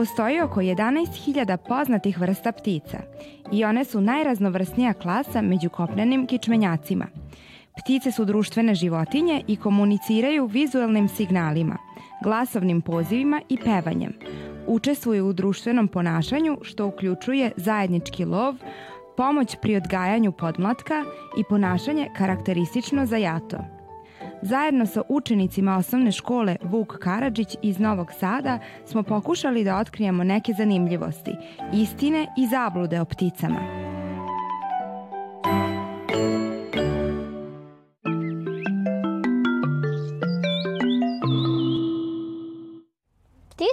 Postoji oko 11.000 poznatih vrsta ptica i one su najraznovrsnija klasa među kopnenim kičmenjacima. Ptice su društvene životinje i komuniciraju vizualnim signalima, glasovnim pozivima i pevanjem. Učestvuju u društvenom ponašanju što uključuje zajednički lov, pomoć pri odgajanju podmlatka i ponašanje karakteristično za jato. Zajedno sa učenicima osnovne škole Vuk Karadžić iz Novog Sada smo pokušali da otkrijemo neke zanimljivosti, istine i zablude o pticama.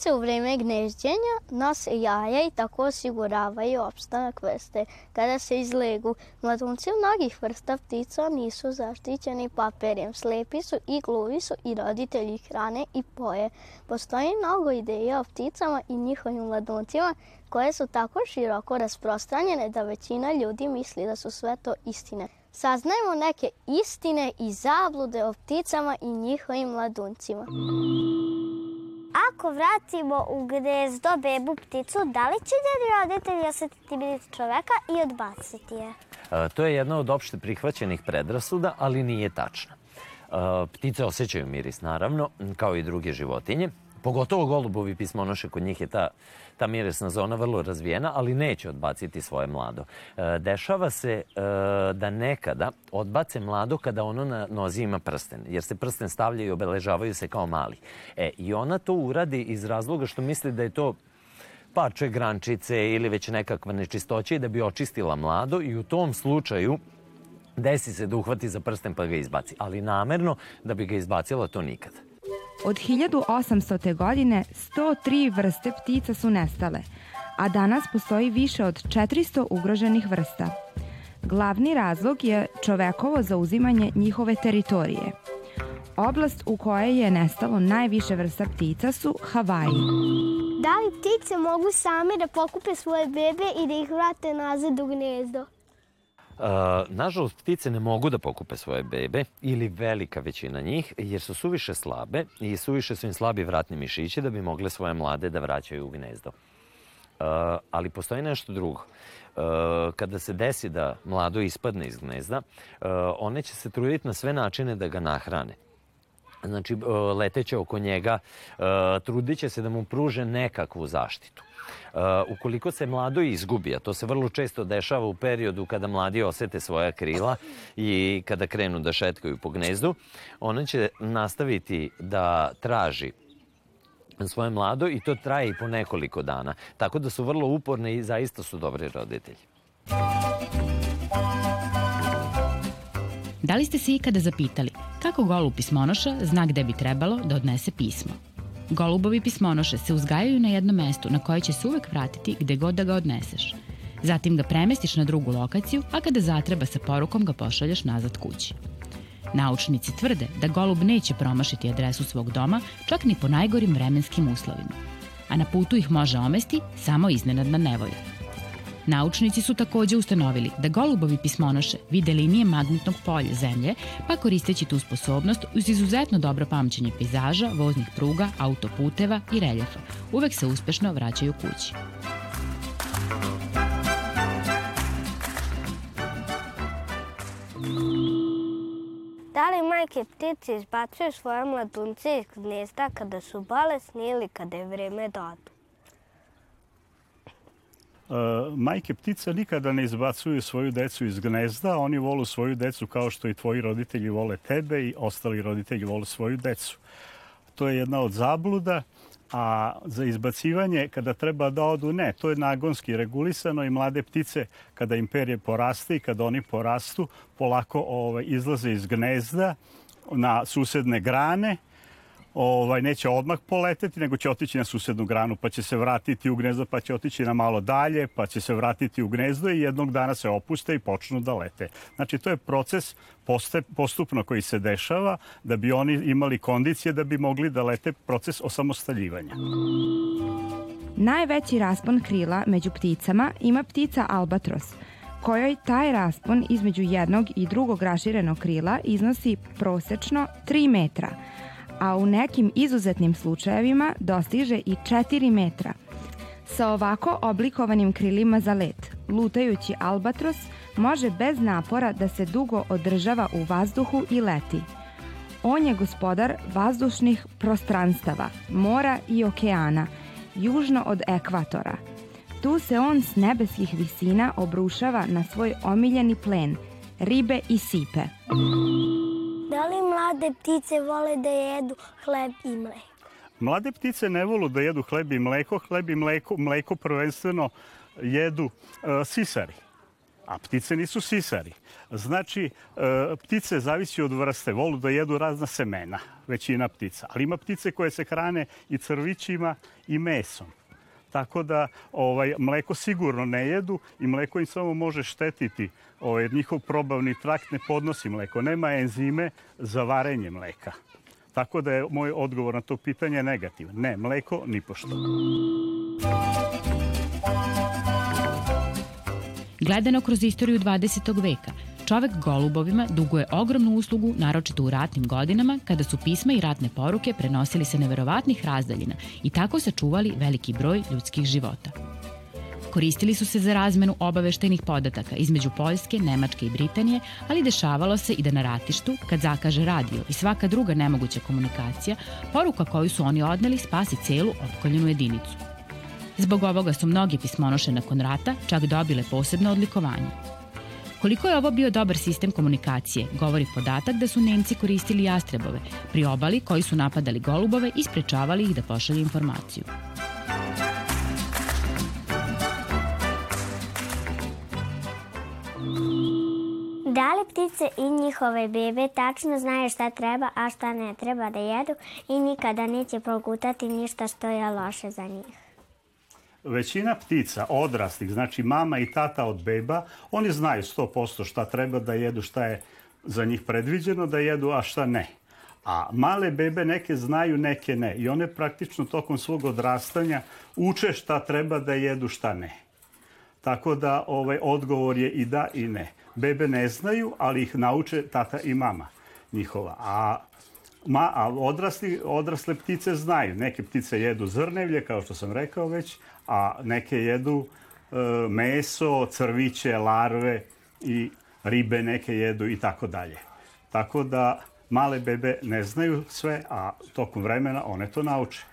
Ptice u vreme gnezđenja nose jaja i tako osiguravaju opstanak vrste. Kada se izlegu, mladunci mnogih vrsta ptica nisu zaštićeni papirjem. Slepi su i gluvi su i roditelji hrane i poje. Postoji mnogo ideja o pticama i njihovim mladuncima koje su tako široko rasprostranjene da većina ljudi misli da su sve to istine. Saznajemo neke istine i zablude o pticama i njihovim mladuncima. Ako vratimo u gnezdo bebu pticu, da li će njeni roditelji osetiti miris čoveka i odbaciti je? E, to je jedna od opšte prihvaćenih predrasuda, ali nije tačna. E, ptice osjećaju miris, naravno, kao i druge životinje. Pogotovo golubovi pismonoše, kod njih je ta, ta miresna zona vrlo razvijena, ali neće odbaciti svoje mlado. E, dešava se e, da nekada odbace mlado kada ono na nozi ima prsten, jer se prsten stavlja i obeležavaju se kao mali. E, I ona to uradi iz razloga što misli da je to parče grančice ili već nekakva nečistoća i da bi očistila mlado i u tom slučaju desi se da uhvati za prsten pa ga izbaci. Ali namerno da bi ga izbacila to nikada. Od 1800. godine 103 vrste ptica su nestale, a danas postoji više od 400 ugroženih vrsta. Glavni razlog je čovekovo zauzimanje njihove teritorije. Oblast u kojoj je nestalo najviše vrsta ptica su Havaji. Da li ptice mogu same da pokupe svoje bebe i da ih vrate nazad u gnezdo? Uh, nažalost, ptice ne mogu da pokupe svoje bebe ili velika većina njih jer su suviše slabe i suviše su im slabi vratni mišići da bi mogle svoje mlade da vraćaju u gnezdo. Uh, ali postoji nešto drugo. Uh, kada se desi da mlado ispadne iz gnezda, uh, one će se truditi na sve načine da ga nahrane. Znači, leteće oko njega, trudit će se da mu pruže nekakvu zaštitu. Uh, ukoliko se mlado izgubi, a to se vrlo često dešava u periodu kada mladi osete svoja krila i kada krenu da šetkaju po gnezdu, ona će nastaviti da traži svoje mlado i to traje i po nekoliko dana. Tako da su vrlo uporne i zaista su dobri roditelji. Da li ste se ikada zapitali kako golu pismonoša zna gde bi trebalo da odnese pismo? Golubovi pismonoše se uzgajaju na jednom mestu na koje će se uvek vratiti gde god da ga odneseš. Zatim ga premestiš na drugu lokaciju, a kada zatreba sa porukom ga pošalješ nazad kući. Naučnici tvrde da golub neće promašiti adresu svog doma čak ni po najgorim vremenskim uslovima, a na putu ih može omesti samo iznenadna nevolja. Naučnici su takođe ustanovili da golubovi pismonoše vide linije magnetnog polja Zemlje, pa koristeći tu sposobnost uz izuzetno dobro pamćenje pejzaža, voznih pruga, autoputeva i reljefa, uvek se uspešno vraćaju kući. Da li majke ptice izbacuju svoje mladunce iz gnezda kada su bolesni ili kada je vreme da odu? Majke ptica nikada ne izbacuju svoju decu iz gnezda, oni volu svoju decu kao što i tvoji roditelji vole tebe i ostali roditelji vole svoju decu. To je jedna od zabluda, a za izbacivanje kada treba da odu, ne, to je nagonski regulisano i mlade ptice kada im perje poraste i kada oni porastu, polako ovaj, izlaze iz gnezda na susedne grane ovaj, neće odmah poleteti, nego će otići na susednu granu, pa će se vratiti u gnezdo, pa će otići na malo dalje, pa će se vratiti u gnezdo i jednog dana se opuste i počnu da lete. Znači, to je proces postupno koji se dešava da bi oni imali kondicije da bi mogli da lete proces osamostaljivanja. Najveći raspon krila među pticama ima ptica albatros, kojoj taj raspon između jednog i drugog raširenog krila iznosi prosečno 3 metra – a u nekim izuzetnim slučajevima dostiže i 4 metra. Sa ovako oblikovanim krilima za let, lutajući albatros može bez napora da se dugo održava u vazduhu i leti. On je gospodar vazdušnih prostranstava, mora i okeana, južno od ekvatora. Tu se on s nebeskih visina obrušava na svoj omiljeni plen, ribe i sipe. Da li mlade ptice vole da jedu hleb i mleko? Mlade ptice ne volu da jedu hleb i mleko. Hleb i mleko, mleko prvenstveno jedu uh, sisari. A ptice nisu sisari. Znači, uh, ptice zavisi od vrste. Volu da jedu razna semena, većina ptica. Ali ima ptice koje se hrane i crvićima i mesom. Tako da ovaj, mleko sigurno ne jedu i mleko im samo može štetiti. Ovaj, njihov probavni trakt ne podnosi mleko. Nema enzime za varenje mleka. Tako da je moj odgovor na to pitanje negativan. Ne, mleko ni pošto. Gledano kroz istoriju 20. veka, čovek golubovima duguje ogromnu uslugu, naročito u ratnim godinama, kada su pisma i ratne poruke prenosili se neverovatnih razdaljina i tako sačuvali veliki broj ljudskih života. Koristili su se za razmenu obaveštajnih podataka između Poljske, Nemačke i Britanije, ali dešavalo se i da na ratištu, kad zakaže radio i svaka druga nemoguća komunikacija, poruka koju su oni odneli spasi celu otkoljenu jedinicu. Zbog ovoga su mnogi pismonoše nakon rata čak dobile posebno odlikovanje. Koliko je ovo bio dobar sistem komunikacije, govori podatak da su Nemci koristili jastrebove pri obali koji su napadali golubove i sprečavali ih da pošalju informaciju. Da li ptice i njihove bebe tačno znaju šta treba, a šta ne treba da jedu i nikada neće progutati ništa što je loše za njih? Većina ptica, odraslih, znači mama i tata od beba, oni znaju 100% šta treba da jedu, šta je za njih predviđeno da jedu, a šta ne. A male bebe neke znaju, neke ne. I one praktično tokom svog odrastanja uče šta treba da jedu, šta ne. Tako da ovaj odgovor je i da i ne. Bebe ne znaju, ali ih nauče tata i mama njihova. A Ma, a odrasli, odrasle ptice znaju. Neke ptice jedu zrnevlje, kao što sam rekao već, a neke jedu e, meso, crviće, larve i ribe neke jedu i tako dalje. Tako da male bebe ne znaju sve, a tokom vremena one to nauče.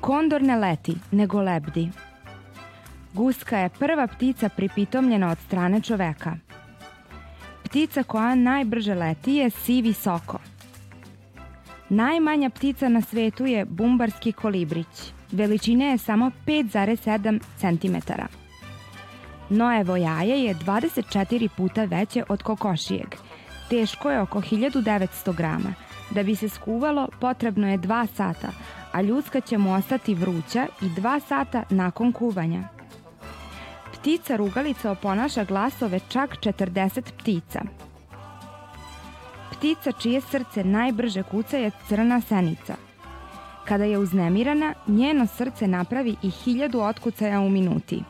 Kondor ne leti, nego lebdi. Guska je prva ptica pripitomljena od strane čoveka. Ptica koja najbrže leti je sivi soko. Najmanja ptica na svetu je bumbarski kolibrić. Veličine je samo 5,7 cm. Noevo jaje je 24 puta veće od kokošijeg. Teško je oko 1900 grama. Da bi se skuvalo potrebno je 2 sata, a ljudska će mu ostati vruća i 2 sata nakon kuvanja. Ptica rugalica oponaša glasove čak 40 ptica. Ptica čije srce najbrže kuca je crna senica. Kada je uznemirana, njeno srce napravi i hiljadu otkucaja u minuti.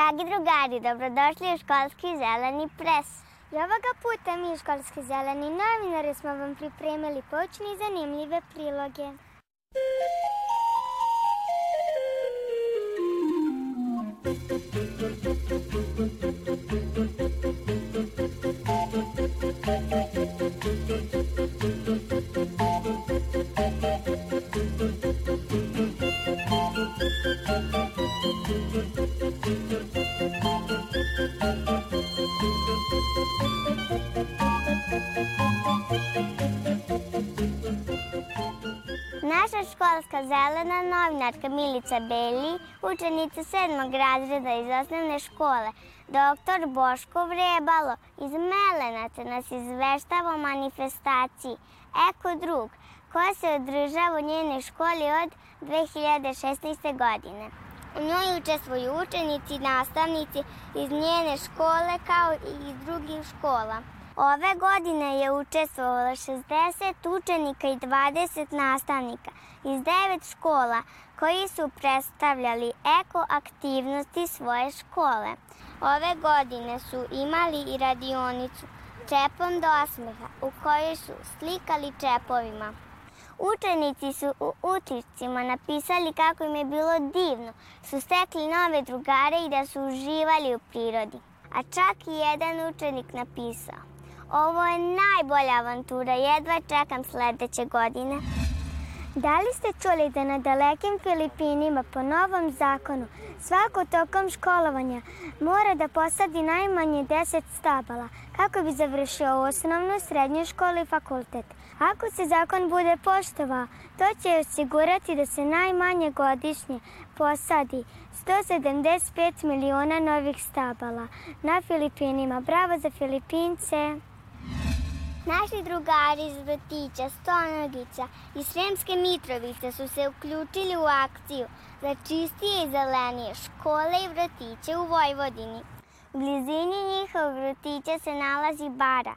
Dragi drugari, dobrodošli u školski zeleni pres. I ovoga puta mi u školski zeleni novinari smo vam pripremili poučne i zanimljive priloge. Naša zelena novinarka Milica Beli, učenica sedmog razreda iz osnovne škole, doktor Boško Vrebalo iz Melenaca nas izveštava o manifestaciji Eko drug, koja se održava u njenoj školi od 2016. godine. U njoj učestvuju učenici i nastavnici iz njene škole kao i iz drugih škola. Ove godine je učestvovalo 60 učenika i 20 nastavnika iz devet škola koji su predstavljali eko aktivnosti svoje škole. Ove godine su imali i radionicu Čepom do osmeha u kojoj su slikali čepovima. Učenici su u utiscima napisali kako im je bilo divno, su stekli nove drugare i da su uživali u prirodi. A čak i jedan učenik napisao Ovo je najbolja avantura, jedva čekam sledeće godine. Da li ste čuli da na dalekim Filipinima po novom zakonu svako tokom školovanja mora da posadi najmanje 10 stabala kako bi završio osnovnu, srednju školu i fakultet? Ako se zakon bude poštovao, to će osigurati da se najmanje godišnje posadi 175 miliona novih stabala na Filipinima. Bravo za Filipince! Naši drugari iz vrtića Stonogića i Sremske Mitrovice su se uključili u akciju za čistije i zelenije škole i vrtiće u Vojvodini. U blizini njihovog vrtića se nalazi bara,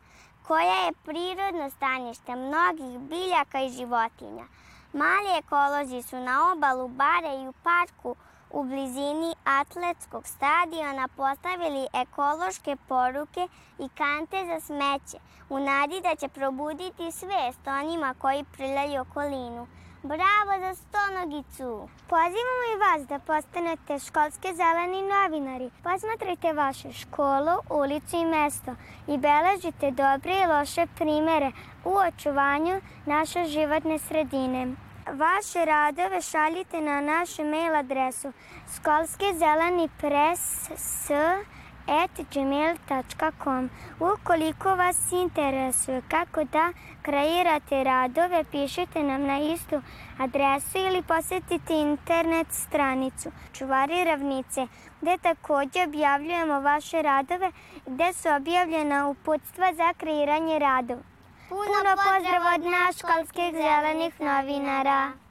koja je prirodno stanište mnogih biljaka i životinja. Mali ekolozi su na obalu bare i u parku u blizini atletskog stadiona postavili ekološke poruke i kante za smeće u nadi da će probuditi svest onima koji priljaju okolinu. Bravo za stonogicu! Pozivamo i vas da postanete školske zeleni novinari. Posmatrajte vašu školu, ulicu i mesto i beležite dobre i loše primere u očuvanju naše životne sredine. Vaše radove šaljite na našu mail adresu skolskezelenipress.gmail.com Ukoliko vas interesuje kako da kreirate radove, pišite nam na istu adresu ili posetite internet stranicu Čuvari ravnice, gde takođe objavljujemo vaše radove, gde su objavljena uputstva za kreiranje radova. Puno, Puno pozdrav od nas školskih zelenih novinara.